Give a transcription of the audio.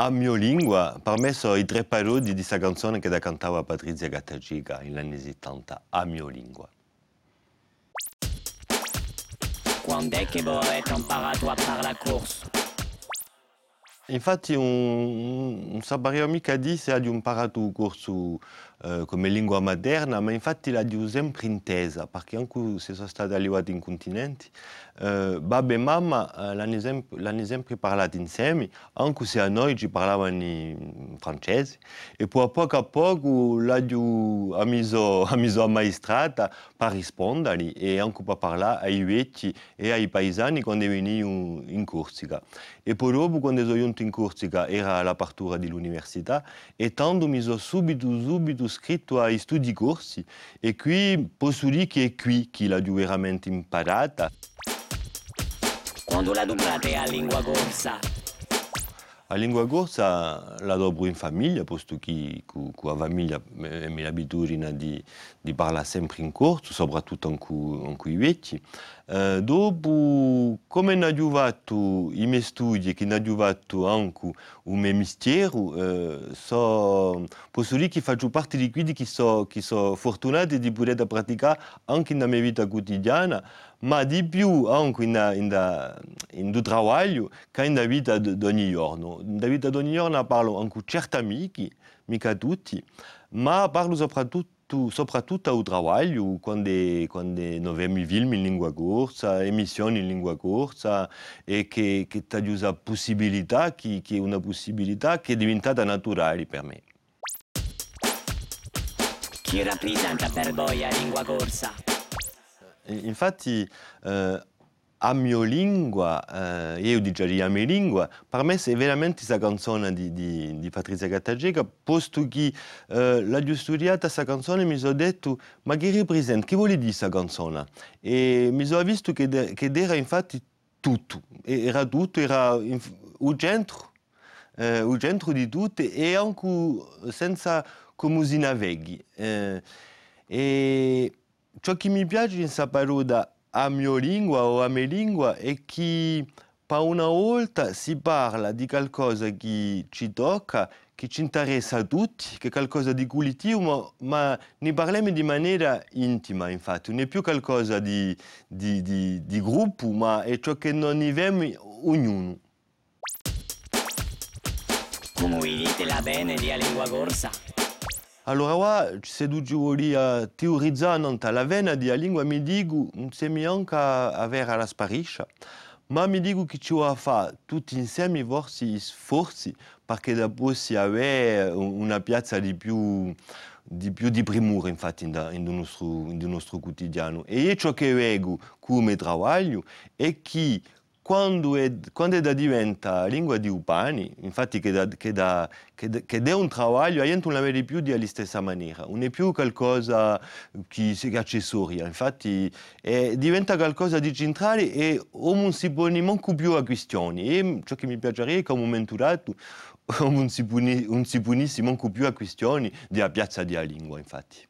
A mio lingua, per me sono i tre parole di questa canzone che da cantava Patrizia Gattagiga negli anni 70, A mio lingua. Quando è che voi avete imparato a fare la corsa? Infatti un, un sabario mica di se ha di un corso eh, come lingua materna, ma infatti l'ha di sempre intesa, perché anche se sono stati arrivati in continenti, eh, babbo e mamma eh, l'hanno, sempre, l'hanno sempre parlato insieme, anche se a noi ci parlavano in francese, e poi a poco a poco l'ha messo, ha messo ammaestrata per rispondere e anche per parlare ai vecchi e ai paesani quando venivano in Corsica. E poi dopo, quando sono venuto in Corsica, era l'apertura dell'università, e tanto mi sono subito, subito scritto ai studi corsi, e qui posso dire che è qui che l'ha veramente imparata. Quando la dublate a lingua corsa? A lingua corsa la dobro in famiglia, posto che con la famiglia ho l'abitudine di, di parlare sempre in corso, soprattutto con, con i vecchi. Eh, dopo, come ho aiutato i miei studi, che ho aiutato anche il mio mestiere, eh, so, posso dire che faccio parte di quelli che sono so fortunati di poter praticare anche nella mia vita quotidiana, ma di più anche in, in, in, in lavoro che nella vita di ogni giorno. Ogni giorno parlo anche certi amici, mica tutti, ma parlo soprattutto, soprattutto al lavoro, quando, quando noi film in lingua corsa, emissioni in lingua corsa, e che, che ti la possibilità, che, che è una possibilità che è diventata naturale per me. Chi rappresenta per voi la lingua corsa? Infatti eh, a mia lingua, eh, io dicevo a mia lingua, per me è veramente questa canzone di, di, di Patrizia Gattagega, posto che eh, l'ho studiata questa canzone mi sono detto, ma che rappresenta, che vuole dire questa canzone? E mi sono visto che, de, che era infatti tutto, era tutto, era il centro, eh, il centro di tutto e anche senza come si navighi. Eh, e ciò che mi piace in questa parola a mia lingua o a mia lingua è che per una volta si parla di qualcosa che ci tocca, che ci interessa a tutti, che è qualcosa di collettivo, ma ne parliamo di maniera intima, infatti. Non è più qualcosa di, di, di, di gruppo, ma è ciò che non viviamo ognuno. Come dite la bene di lingua corsa? Allora, qua, se tu vuoi teorizzare la vena della lingua, mi dico, non si neanche avere la spariscia, ma mi dico che ci vuole fare tutti insieme forse sforzi perché dopo si avere una piazza di più di più di primura infatti in, in, nostro, in nostro quotidiano. E ciò che vedo come lavoro è che quando è, quando è da diventa lingua di upani, infatti che, da, che, da, che, che è un lavoro, io non la vedi più della stessa maniera, non è più qualcosa che è accessoria, infatti è, diventa qualcosa di centrale e non si pone manco più a questioni. E ciò che mi piacerebbe momento dato non si, puni, non si punisse manco più a questioni della piazza della lingua, infatti.